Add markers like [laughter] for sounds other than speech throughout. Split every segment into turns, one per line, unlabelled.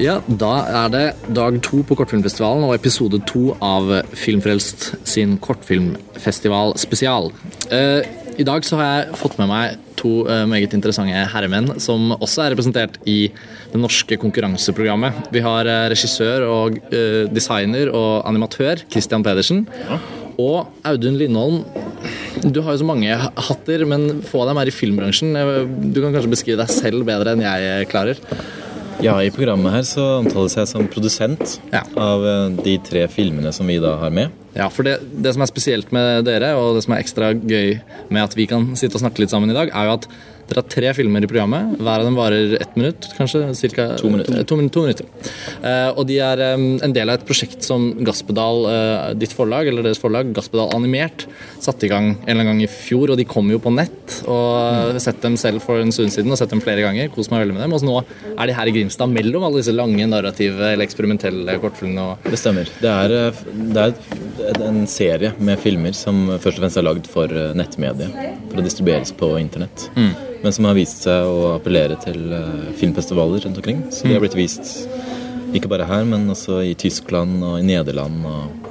Ja, da er det dag to på Kortfilmfestivalen og episode to av Filmfrelst sin kortfilmfestival spesial. Eh, I dag så har jeg fått med meg to eh, meget interessante herremenn som også er representert i det norske konkurranseprogrammet. Vi har eh, regissør og eh, designer og animatør Christian Pedersen. Og Audun Lindholm, du har jo så mange hatter, men få av dem er i filmbransjen. Eh, Du kan kanskje beskrive deg selv bedre enn jeg klarer.
Ja, i programmet her så omtales jeg som produsent
Ja.
av eh, de tre filmene som vi da har med.
Ja, for det, det som er spesielt med dere, og det som er ekstra gøy med at vi kan sitte og snakke litt sammen i dag, er jo at dere har tre filmer i programmet. Hver av dem varer ett minutt, kanskje? Cirka,
To minutter.
eh, To, to minutter. Uh, og de er um, en del av et prosjekt som Gaspedal, uh, ditt forlag, eller deres forlag, Gaspedal Animert, satte i gang en eller annen gang i fjor. Og de kommer jo på nett. Og
Mm.
sett dem selv for en stund siden og sett dem flere ganger. Kos meg veldig med dem. Og nå er de her i Grimstad mellom alle disse lange narrative eller eksperimentelle kortfilmene. og
Det stemmer. Det er, eh, det er en serie med filmer som først og fremst er lagd for eh, nettmediet. For å distribueres på internett. Men som har vist seg å appellere til eh, filmfestivaler rundt omkring. Så de har blitt vist ikke bare her, men også i Tyskland og i Nederland og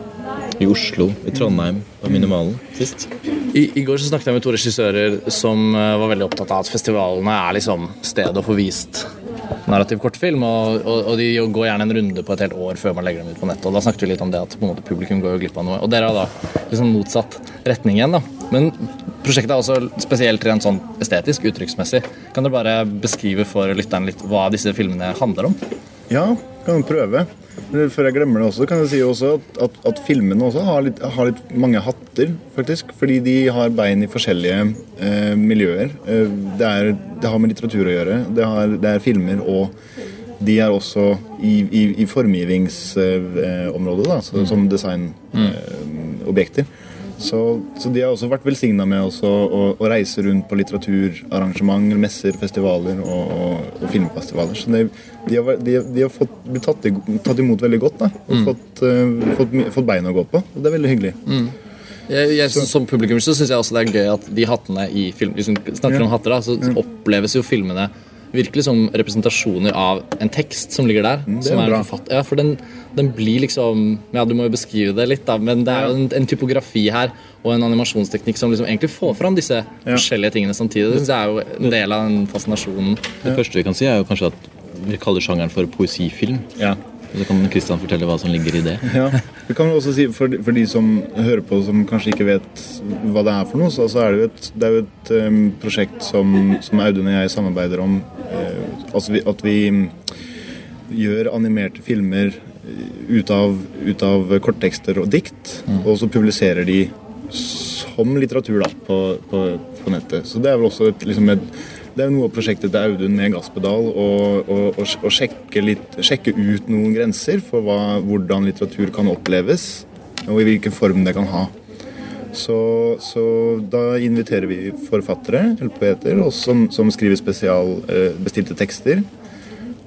i Oslo, i Trondheim og Minimalen sist.
I, I går så snakket jeg med to regissører som eh, var veldig opptatt av at festivalene er liksom stedet å få vist narrativ kortfilm, og, og, og de går gjerne en runde på et helt år før man legger dem ut på nettet. og Da snakket vi litt om det at på en måte publikum går jo glipp av noe. Og dere har da liksom motsatt retning igjen. da. Men prosjektet er også spesielt rent sånn estetisk, uttrykksmessig. Kan du bare beskrive for lytteren litt hva disse filmene handler om?
Ja, kan du prøve. Men før jeg glemmer det også, kan jeg si også at, at, at filmene også har litt, har litt mange hatter, faktisk. Fordi de har bein i forskjellige eh, miljøer. Eh, det, er, det har med litteratur å gjøre. Det, har, det er filmer, og de er også i, i, i formgivningsområdet, da, så, som designobjekter. Så, så de har også vært velsigna med også å, å reise rundt på litteraturarrangement, messer, festivaler og, og, og filmfestivaler. Så de, de har, de, de har fått, blitt tatt, tatt imot veldig godt da, og fått, uh, fått, fått bein å gå på. Og det er veldig hyggelig.
Jeg, jeg, som publikum så syns jeg også det er gøy at de hattene i film Hvis vi snakker
Ja.
om hatter, da, så oppleves jo filmene virkelig som representasjoner av en tekst som ligger der.
er
som er
bra.
forfatt- Ja, for den, den blir liksom Ja, du må jo beskrive det litt, da, men det er jo en, en typografi her og en animasjonsteknikk som liksom egentlig får fram disse forskjellige tingene samtidig. Det jeg er jo en del av den fascinasjonen.
Det første vi kan si, er jo kanskje at vi kaller sjangeren for poesifilm.
Ja.
Så kan Kristian fortelle hva som ligger i det.
Ja, det kan også si for, for de som hører på som kanskje ikke vet hva det er for noe, så, altså er det jo et, det er jo et um, prosjekt som, som Audun og jeg samarbeider om. Uh, altså vi, at vi gjør animerte filmer eh, ut av, ut av korttekster og dikt, og så publiserer de som litteratur da, på, på, på nettet. Så det er vel også et, liksom et det er jo noe av prosjektet til Audun med Gasspedal å sjekke, sjekke ut noen grenser for hva, hvordan litteratur kan oppleves, og i hvilken form det kan ha. Så, så da inviterer vi forfattere eller poeter som, som skriver spesialbestilte tekster.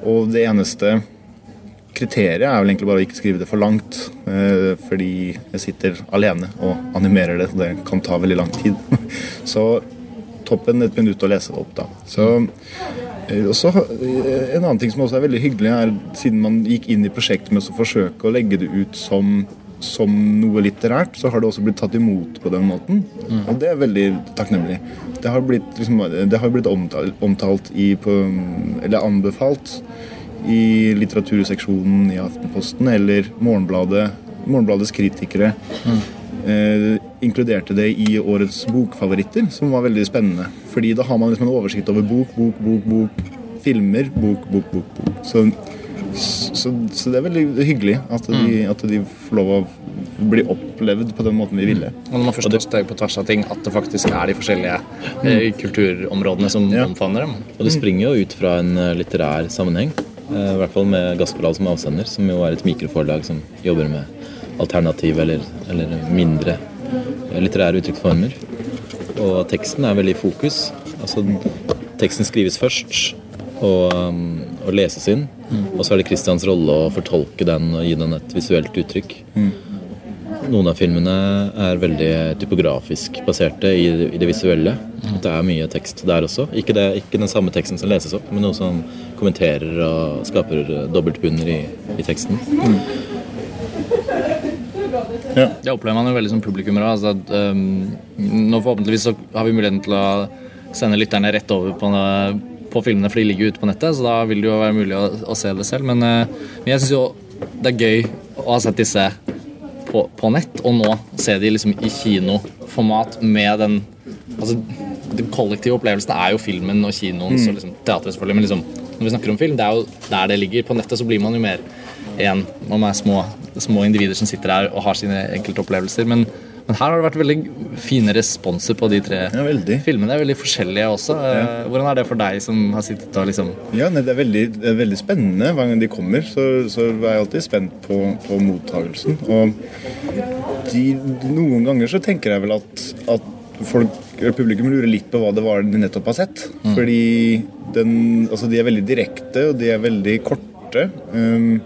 Og det eneste kriteriet er vel egentlig bare å ikke skrive det for langt. eh, fordi jeg sitter alene og animerer det, så det kan ta veldig lang tid. [laughs] så toppen et minutt å lese det opp, da. Så, eh, og så, eh, en annen ting som også er veldig hyggelig, er siden man gikk inn i prosjektet med å forsøke å legge det ut som, som noe litterært, så har det også blitt tatt imot på den måten. Og det er veldig takknemlig. Det har blitt, liksom, det har blitt omtalt, omtalt i på, Eller anbefalt i litteraturseksjonen i Aftenposten eller Morgenbladet, Morgenbladets kritikere. Eh, inkluderte det i årets bokfavoritter, som var veldig spennende. Fordi da har man liksom en oversikt over bok, bok, bok, bok, filmer, bok, bok, bok. bok. Så, så, så det er veldig hyggelig at de, at de får lov å bli opplevd på den måten vi ville.
Og når man først tar steg på tvers av ting, at det faktisk er de forskjellige eh, kulturområdene som
Ja.
omfavner dem.
Og det springer jo ut fra en eh, litterær sammenheng. eh, I hvert fall med Gaspedal som avsender, som jo er et mikroforlag som jobber med alternativ eller, eller mindre litterære uttrykksformer. Og teksten er veldig i fokus. Altså, teksten skrives først og, um, og leses inn. Og så er det Christians rolle å fortolke den og gi den et visuelt uttrykk. noen av filmene er veldig typografisk baserte i, i det visuelle. Mm. det er mye tekst der også. Ikke, det, ikke, den samme teksten som leses opp, men noe som kommenterer og skaper dobbeltbunner i, i teksten.
Ja. Det opplever man jo veldig som publikummer òg. Altså um, nå forhåpentligvis så har vi muligheten til å sende lytterne rett over på, på filmene, for de ligger ute på nettet. Så da vil det jo være mulig å, å se det selv. Men, uh, men jeg syns jo det er gøy å ha sett disse på, på, nett, og nå se de liksom i kinoformat med den altså, Den kollektive opplevelsen er jo filmen og kinoen mm. og liksom, teatret, selvfølgelig. Men liksom, når vi snakker om film, det er jo der det ligger. På nettet så blir man jo mer én. Man er små, små individer som sitter her og har sine enkelte opplevelser. Men men her har det vært veldig fine responser på de tre ja, filmene. Er veldig forskjellige også. Ja. Eh, hvordan er det for deg som har sittet og liksom
Ja, det er, veldig, det er veldig spennende. Hver gang de kommer, så, så er jeg alltid spent på, på mottagelsen. Og de, noen ganger så tenker jeg vel at, at folk, publikum lurer litt på hva det var de nettopp har sett. Mm. Fordi den, altså de er veldig direkte, og de er veldig korte. Um,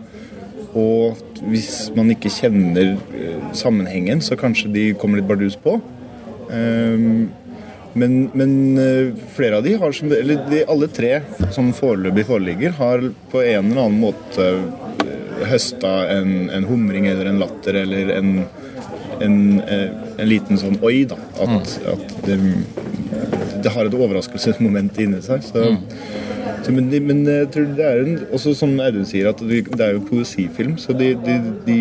og hvis man ikke kjenner eh, sammenhengen, så kanskje de kommer litt bardus på. Ehm, men, men eh, flere av de har som, eller de, alle tre som foreløpig foreligger, har på en eller annen måte eh, høsta en, en humring eller en latter eller en, en, en liten sånn oi, da. At, mm. at det, det, har et overraskelsesmoment inni seg. Så mm. Så, men, men, jeg tror det er en, også som Audun sier, at det, er jo poesifilm, så de, de, de,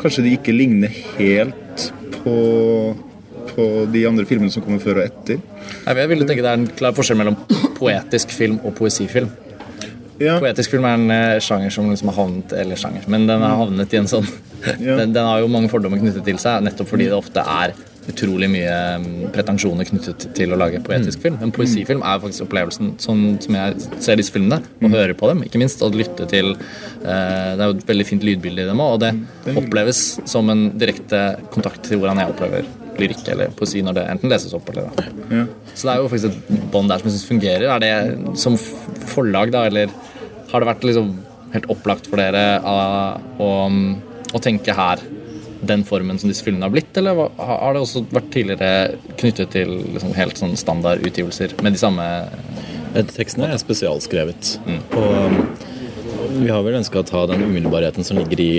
kanskje de ikke ligner helt på, på de andre filmene som kommer før og etter.
Jeg ville tenke Det er en klar forskjell mellom poetisk film og poesifilm. Ja. Poetisk film er en uh, sjanger som liksom har havnet eller sjanger, men den har havnet i en sånn ja. [laughs] den, den, har jo mange fordommer knyttet til seg, nettopp fordi det ofte er utrolig mye mm, pretensjoner knyttet til å lage poetisk mm. film. En poesifilm er faktisk opplevelsen sånn som jeg ser disse filmene, og mm. hører på dem, ikke minst, og lytte til uh, Det er jo et veldig fint lydbilde i dem òg, og det mm. oppleves som en direkte kontakt til hvordan jeg opplever lyrikk eller poesi når det enten leses opp eller. Ja. Så det er jo faktisk et bånd der som jeg syns fungerer. Er det som forlag, da, eller har det vært liksom helt opplagt for dere å, å tenke her den formen som disse filmene har blitt, eller har det også vært tidligere knyttet til liksom helt sånn standardutgivelser med de samme
Tekstene er spesialskrevet. Mm. Og um, vi har vel ønska å ta den umiddelbarheten som ligger i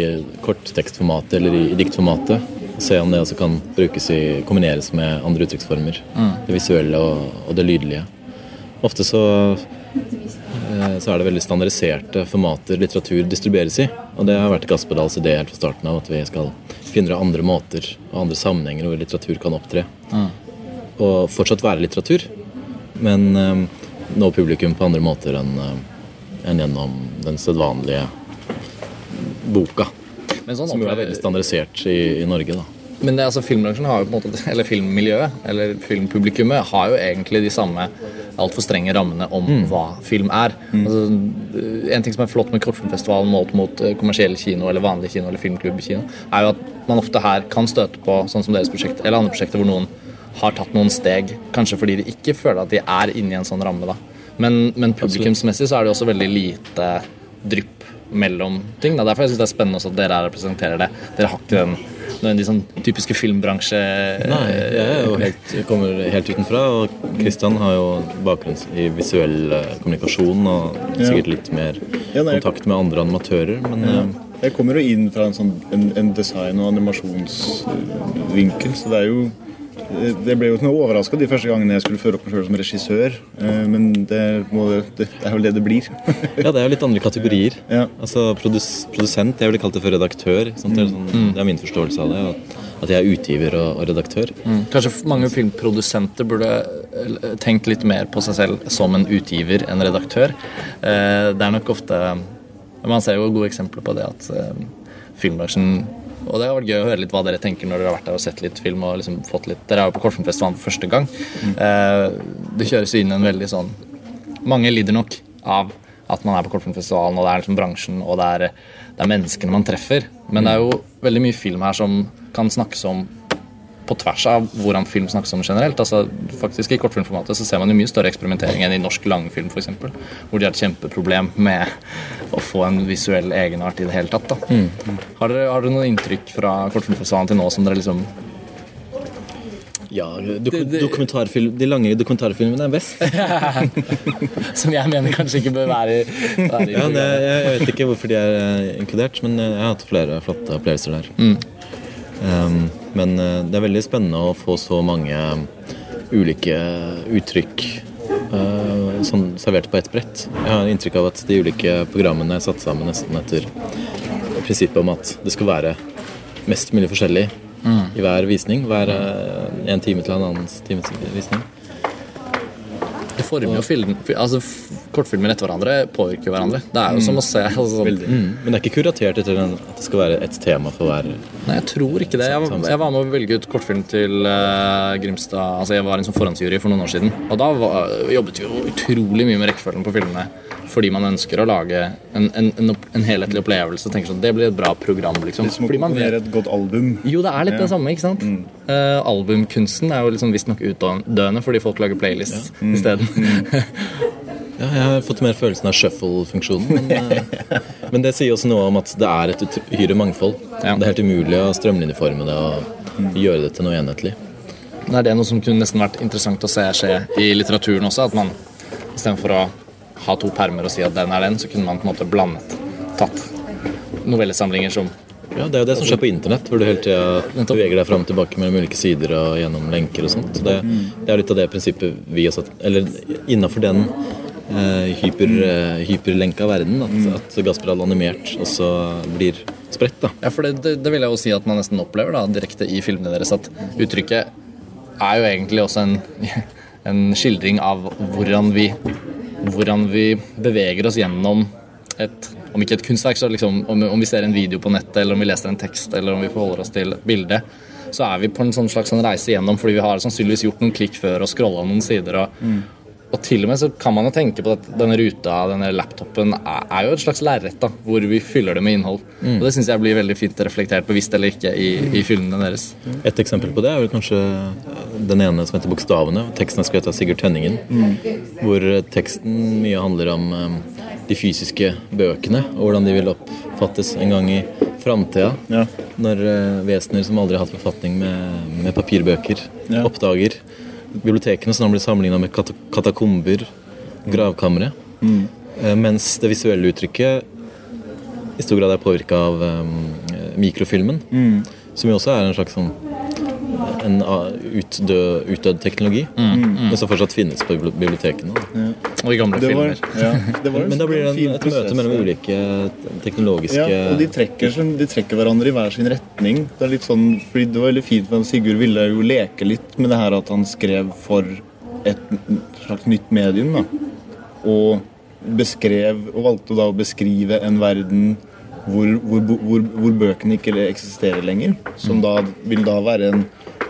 korttekstformatet eller i, i diktformatet. Og se om det også kan brukes i, kombineres med andre uttrykksformer. Mm. Det visuelle og, og, det lydlige. Ofte så, så er det veldig standardiserte formater litteratur distribueres i. Og det har vært Gaspedals idé helt fra starten av at vi skal finne andre måter og andre sammenhenger hvor litteratur kan opptre. Mm. Og fortsatt være litteratur, men um, nå publikum på andre måter enn uh, enn gjennom den sedvanlige boka. Sånn som jo er veldig standardisert i, i Norge. da.
Men det, altså, filmbransjen har jo på en måte, eller filmmiljøet eller filmpublikummet har jo egentlig de samme altfor strenge rammene om mm. hva film er. Mm. Altså, en ting som er flott med Kortfilmfestivalen målt mot eh, kommersiell kino eller vanlig kino eller filmklubbkino, er jo at man ofte her kan støte på sånn som deres prosjekt eller andre prosjekter hvor noen har tatt noen steg, kanskje fordi de ikke føler at de er inni en sånn ramme. da. Men, men publikumsmessig så er det også veldig lite drypp mellom ting. Da. Derfor jeg synes det er spennende også at dere representerer det. Dere har ikke den nødvendigvis sånn typiske filmbransje
Nei, jeg er jo helt, jeg kommer helt utenfra. Og Kristian har jo bakgrunn i visuell eh, kommunikasjon og sikkert litt mer kontakt med andre animatører, men ja. Eh,
jeg kommer jo inn fra en, sånn, en, en design- og animasjonsvinkel, så det er jo det ble jo ikke noe overraska de første gangene jeg skulle føre opp meg sjøl som regissør. Eh, men det, må, det, er vel det det blir.
ja, det er jo litt andre kategorier. Ja. Altså produs, Produsent, jeg ville kalt det for redaktør. Det er, sånn, mm. det, er min forståelse av det. At jeg er utgiver og, og redaktør.
Mm. Kanskje mange filmprodusenter burde eh, tenkt litt mer på seg selv som en utgiver enn redaktør. Eh, det er nok ofte Man ser jo gode eksempler på det at filmbransjen og det har vært gøy å høre litt hva dere tenker når dere har vært der og sett litt film. og liksom fått litt, Dere er jo på Kortfilmfestivalen for første gang. Mm. Eh, det kjøres jo inn en veldig sånn Mange lider nok av at man er på Kortfilmfestivalen, og det er liksom bransjen og det er, det er menneskene man treffer. Men det er jo veldig mye film her som kan snakkes om på tvers av hvordan film snakkes om generelt. Altså, faktisk I kortfilmformatet så ser man jo mye større eksperimentering enn i norsk langfilm f.eks. Hvor de har et kjempeproblem med å få en visuell egenart i det hele tatt. Da. Har, dere, har dere noen inntrykk fra kortfilmfestivalen til nå som dere liksom
Ja, dok
Det-
De lange dokumentarfilmene er best. [laughs]
Som jeg mener kanskje ikke bør være, i- være i
Ja, det, jeg, jeg vet ikke hvorfor de er eh, inkludert, men jeg har hatt flere flotte opplevelser der. Um, men eh, det er veldig spennende å få så mange ulike uttrykk eh, sånn servert på ett brett. Jeg har inntrykk av at de ulike programmene er satt sammen nesten etter prinsippet om at det skal være mest mulig forskjellig i hver visning. Hver eh, en time til en annen times visning.
Former jo film, altså Kortfilmer etter hverandre påvirker jo hverandre. Det er jo som å se altså, sånn-
Mm. Men det er ikke kuratert etter at det skal være ett tema for hver
Nei, jeg tror ikke det. Jeg, jeg var med å velge ut kortfilm til uh, Grimstad Altså, jeg var en sånn forhåndsjury for noen år siden. Og da var, jobbet vi jo utrolig mye med rekkefølgen på filmene. Fordi man ønsker å lage en, en, en, helhetlig opplevelse. Tenker sånn, Det blir et bra program, liksom.
Som å
Fordi man
komponere et godt album.
jo, det er litt
Ja.
det samme, ikke sant? Eh, albumkunsten er jo liksom visstnok utdøende fordi folk lager playlists isteden. [laughs]
Ja, jeg har fått mer følelsen av shuffle-funksjonen. Men, [laughs] eh, men det sier også noe om at det er et uhyre mangfold.
Ja.
Det er helt umulig å strømlinjeforme det og gjøre det til noe enhetlig.
Men er det noe som kunne nesten vært interessant å se skje i litteraturen også? At man istedenfor å ha to permer og si at den er den, så kunne man på en måte blandet. Tatt novellesamlinger som
Ja, Det er jo det som skjer på internett, hvor du hele tida beveger deg fram og tilbake mellom ulike sider og gjennom lenker og sånt. Så det, det er litt av det prinsippet vi har satt Eller innafor den eh, hyper, eh, hyperlenka verden, at, at Gasperal animert også blir spredt. da.
Ja, for det, det, det vil jeg jo si at man nesten opplever da, direkte i filmene deres, at uttrykket er jo egentlig også en, [laughs] en skildring av hvordan vi, hvordan vi beveger oss gjennom et om ikke et kunstverk, så liksom, om, om vi ser en video på nettet, eller om vi leser en tekst, eller om vi forholder oss til bildet, så er vi på en sånn slags sånn reise gjennom, fordi vi har sannsynligvis gjort noen klikk før og scrolla noen sider. og og til og med så kan man jo tenke på at denne ruta, denne laptopen, er, er jo et slags lerret hvor vi fyller det med innhold. Og det syns jeg blir veldig fint reflektert, bevisst eller ikke, i, i fyllene deres.
Et eksempel på det er vel kanskje den ene som heter Bokstavene. Teksten er skrevet av Sigurd Tønningen. Hvor teksten mye handler om eh, de fysiske bøkene, og hvordan de vil oppfattes en gang i framtida.
Ja.
Når eh, vesener som aldri har hatt befatning med, med papirbøker,
Ja.
oppdager bibliotekene, som blir sammenligna med katakomber, gravkamre. Mm. mens det visuelle uttrykket i stor grad er påvirka av um, mikrofilmen. Som jo også er en slags sånn en utdød, utdød, teknologi, men som fortsatt finnes på bibliotekene. Ja.
Og i gamle
Det var,
filmer.
ja, det var [laughs]
Men da blir det en, et
prosess
møte mellom ulike teknologiske
Ja, og de trekker, som- de trekker hverandre i hver sin retning. Det er litt sånn, fordi det var veldig fint, for Sigurd ville jo leke litt med det her at han skrev for et slags nytt medium. da. Og beskrev, og valgte da å beskrive en verden hvor, hvor, hvor, hvor bøkene ikke eksisterer lenger. Som da vil da være en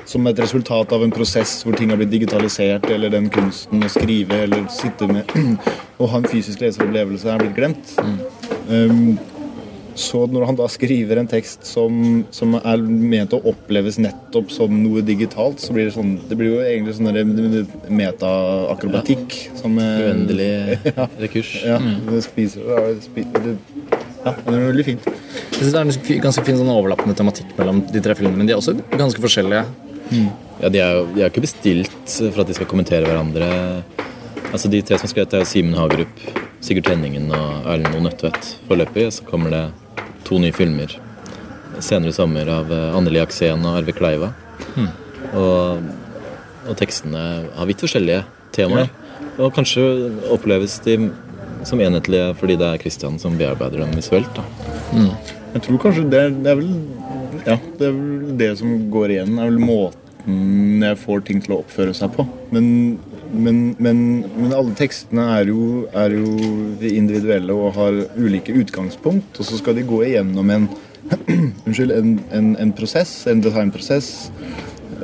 som et resultat av en prosess hvor ting har blitt digitalisert, eller den kunsten å skrive eller sitte med [clears throat] og ha en fysisk leseropplevelse er blitt glemt. Um, så når han da skriver en tekst som, som er ment å oppleves nettopp som noe digitalt, så blir det sånn Det blir jo egentlig sånn metaakrobatikk. Ja. som Uendelig [laughs]
ja, rekurs.
Ja, det spiser det, spiser det, ja, det er veldig fint.
Jeg synes det er en ganske fin sånn overlappende tematikk mellom de tre filmene, men de er også ganske forskjellige.
Ja, de er jo ikke bestilt for at de skal kommentere hverandre. Altså De tre som har skrevet, er Simen Hagerup, Sigurd Tenningen og Erlend O. Nødtvedt. Foreløpig så kommer det to nye filmer senere i sommer av eh, Anneli Aksen og Arve Kleiva. Og, og tekstene har vidt forskjellige temaer. Og kanskje oppleves de som enhetlige fordi det er Christian som bearbeider dem visuelt. da.
Jeg tror kanskje det er, det er vel Ja, det er vel det som går igjen. er vel måten jeg får ting til å oppføre seg på. Men, men, men, men alle tekstene er jo, er jo individuelle og har ulike utgangspunkt. Og så skal de gå igjennom en [clears throat] Unnskyld, en, en, en prosess, en designprosess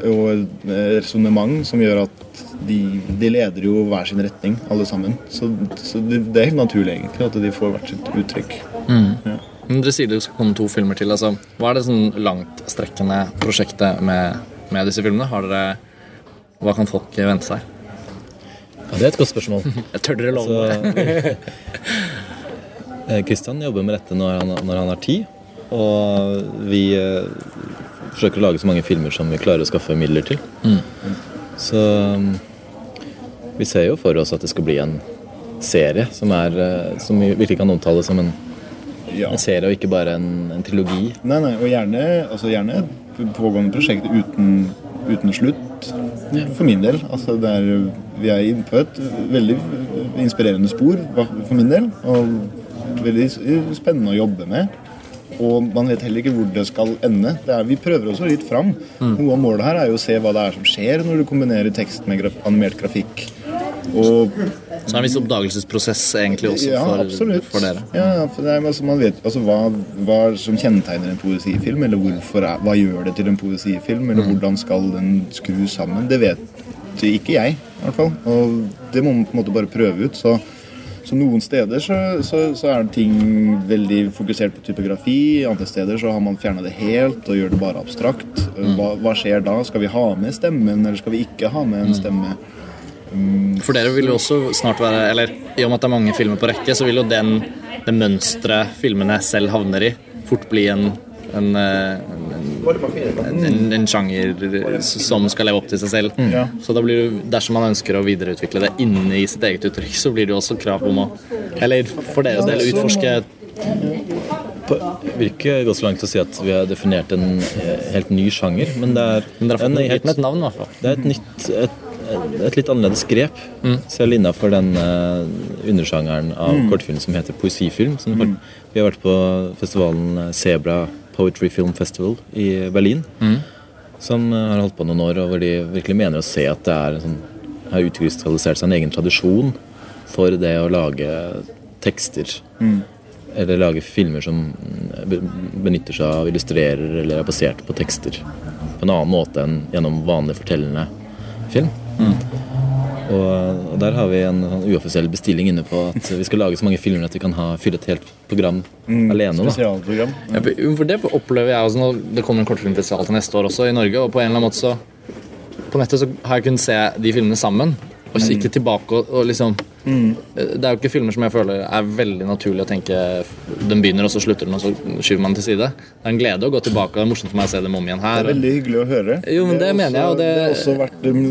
og et resonnement som gjør at de, de leder jo hver sin retning, alle sammen. Så, så det, det er helt naturlig egentlig at de får hvert sitt uttrykk.
Men Dere sier det skal komme to filmer til. altså Hva er det sånn langtstrekkende prosjektet med med disse filmene? Har dere, hva kan folk vente seg?
Ja, det er et godt spørsmål. [laughs]
Jeg tør dere love
Så,
det? [laughs]
eh, jobber med dette når han, når han har tid. Og vi eh, forsøker å lage så mange filmer som vi klarer å skaffe midler til. Så mm, vi ser jo for oss at det skal bli en serie som, er, eh, som vi virkelig kan omtale som en,
Ja.
en serie og ikke bare en, en trilogi.
Nei, nei, og gjerne, altså gjerne pågående prosjekt uten, uten slutt, for min del. Altså det er, vi er inne på et veldig inspirerende spor for min del, og veldig spennende å jobbe med. Og man vet heller ikke hvor det skal ende. Det er, vi prøver også litt fram. Noe av målet her er jo å se hva det er som skjer når du kombinerer tekst med graf animert grafikk. Og
Så det er en viss oppdagelsesprosess egentlig også
ja,
for,
absolutt.
for dere.
Ja, for det er, altså, man vet altså, hva, hva som kjennetegner en poesifilm, eller hvorfor hva gjør det til en poesifilm, eller hvordan skal den skrus sammen. Det vet ikke jeg, i hvert fall. Og det må man på en måte bare prøve ut. Så, så noen steder så, så, så er ting veldig fokusert på typografi, andre steder så har man fjerna det helt og gjør det bare abstrakt. Hva, hva skjer da? Skal vi ha med stemmen, eller skal vi ikke ha med en stemme?
For dere vil jo også snart være Eller i og med at det er mange filmer på rekke, så vil jo den, det mønsteret filmene selv havner i, fort bli en en, eh, en, en, en sjanger som skal leve opp til seg selv.
Ja.
Så da blir det, dersom man ønsker å videreutvikle det inni sitt eget uttrykk, så blir det jo også krav om å Eller for deres del utforske
På, virker godt gå så langt til å si at vi har definert en eh, helt ny sjanger, men det er,
Men det er,
en helt
navn, i hvert fall.
Det er et nytt et, et litt annerledes grep, selv innafor den eh, undersjangeren av kortfilm som heter poesifilm. Som vi, vi har vært på festivalen Sebra Zebra Poetry Film Festival i Berlin. Som eh, har holdt på noen år, og hvor de virkelig mener å se at det er sånn, har utkrystallisert seg en egen tradisjon for det å lage tekster. Eller lage filmer som mm, benytter seg av illustrerer eller er basert på tekster. På en annen måte enn gjennom vanlig fortellende film. Og, og der har vi en sånn uoffisiell bestilling inne på at vi skal lage så mange filmer at vi kan ha, fylle et helt program alene. da.
Spesialprogram.
Ja, for det opplever jeg også når det kommer en kortfilmfestival til neste år også i Norge. Og på en eller annen måte så På nettet så har jeg kunnet se de filmene sammen. Og kikke tilbake og, og liksom Det er jo ikke filmer som jeg føler er veldig naturlig å tenke Den begynner, og så slutter den, og så skyver man til side. Det er en glede å gå tilbake, og det er morsomt for meg å se dem om igjen her.
Det er veldig hyggelig å høre.
Jo, men det
det
mener jeg, og
det...
det-
har også vært um,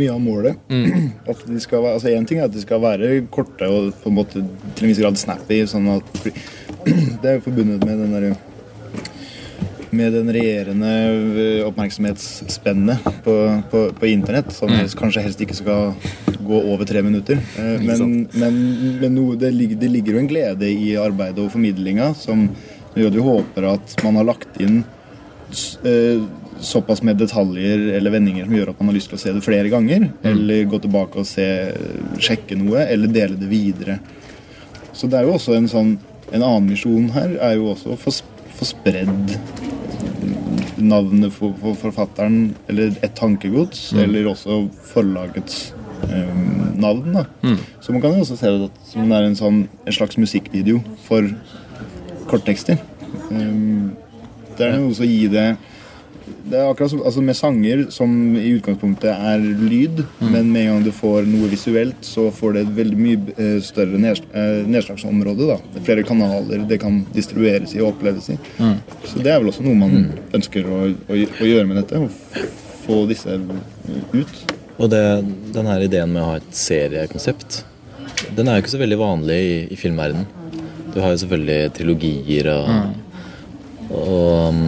mye av målet. [clears throat] At de skal være, altså En ting er at de skal være korte og på en måte til en viss grad snappy. sånn at [clears throat] Det er jo forbundet med den derre med den regjerende øh, oppmerksomhetsspennet på, på, på internett, som helst, kanskje helst ikke skal gå over tre minutter. Eh, Men, men, men noe, det, ligger, det ligger jo en glede i arbeidet og formidlinga som gjør at vi håper at man har lagt inn eh, såpass med detaljer eller vendinger som gjør at man har lyst til å se det flere ganger. Eller gå tilbake og se, sjekke noe, eller dele det videre. Så det er jo også en sånn En annen misjon her er jo også å få, få spredd navnet for, for forfatteren, eller et tankegods, eller også forlagets navn. da. Så man kan jo også se det som det er en, sånn, en slags musikkvideo for korttekster. Um, det er noe som gir det Det er akkurat som altså med sanger, som i utgangspunktet er lyd, men med en gang du får noe visuelt, så får det et veldig mye eh, større neds eh, nedslagsområde. da. Det er flere kanaler det kan distribueres i og oppleves i. Så det er vel også noe man ønsker å, å, å gjøre med dette. Å få disse ut.
Og det, den her ideen med å ha et seriekonsept, den er jo ikke så veldig vanlig i, i filmverdenen. Du har jo selvfølgelig trilogier og, og,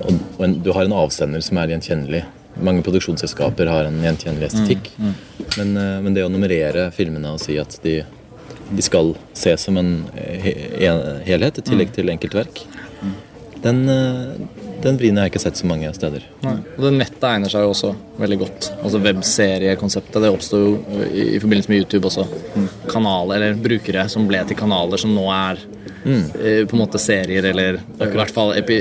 og, og en, du har en avsender som er gjenkjennelig. Mange produksjonsselskaper har en gjenkjennelig estetikk. Men, Mm. men det å nummerere filmene og si at de, de skal ses som en, en helhet i tillegg til enkeltverk, den, eh, den vrien har jeg ikke sett så mange steder.
Nei. Og det nettet egner seg jo også veldig godt. Altså Webseriekonseptet det oppsto jo i, i forbindelse med YouTube også. Kanaler, eller brukere som ble til kanaler som nå er eh, på en måte serier eller i hvert fall epi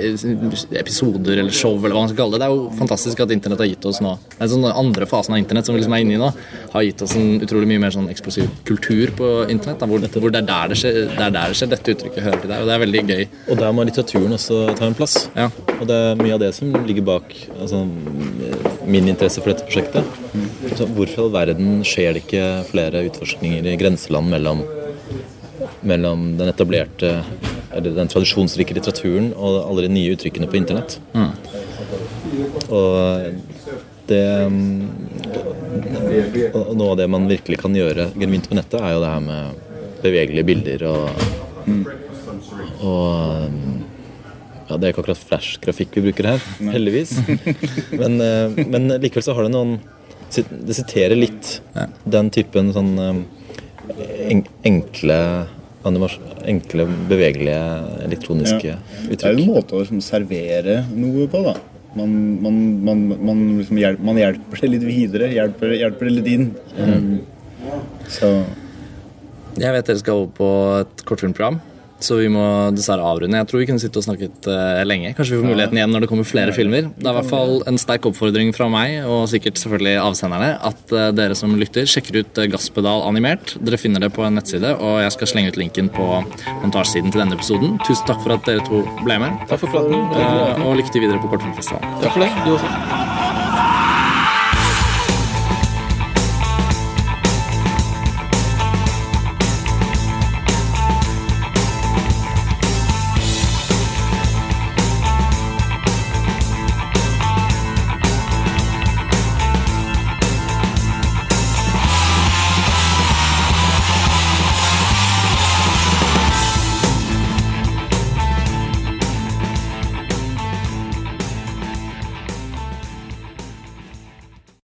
episoder eller show eller hva man skal kalle det. Det er jo fantastisk at internett har gitt oss nå Den sånn andre fasen av internett som vi liksom er inne i nå, har gitt oss en utrolig mye mer sånn eksplosiv kultur på internett. Da, hvor, hvor det, er der det, skjer, det er der det skjer. Dette uttrykket hører til der, og det er veldig gøy.
Og der må litteraturen også ta en plass.
Ja.
Og det er mye av det som ligger bak altså, min interesse for dette prosjektet. Så hvorfor i all verden skjer det ikke flere utforskninger i grenseland mellom, mellom den etablerte eller den tradisjonsrike litteraturen og alle de nye uttrykkene på internett? Og det og Noe av det man virkelig kan gjøre genuint på nettet, er jo det her med bevegelige bilder og og ja, Det er ikke akkurat flash-grafikk vi bruker her, heldigvis. [laughs] Men, eh, men likevel så har det noen Det siterer litt den typen sånn eh, enkle Enkle, bevegelige, elektroniske
Ja. Det er jo en måte å liksom servere noe på, da. Man, man, man, man, liksom hjelper, man hjelper det litt videre. Hjelper, hjelper det litt inn. Um, så
Jeg vet dere skal over på et kortfilmprogram, så vi må dessverre avrunde. Jeg tror vi kunne sitte og snakket uh, lenge. Kanskje vi får muligheten igjen når det kommer flere filmer. Det er i hvert fall en sterk oppfordring fra meg, og sikkert selvfølgelig avsenderne, at uh, dere som lytter, sjekker ut eh, Gasspedal animert. Dere finner det på en nettside, og jeg skal slenge ut linken på montasjesiden til denne episoden. Tusen takk for at dere to ble med,
Takk for praten.
Uh, og lykke til videre på Kortfilmfestivalen.
Takk for det. Du også.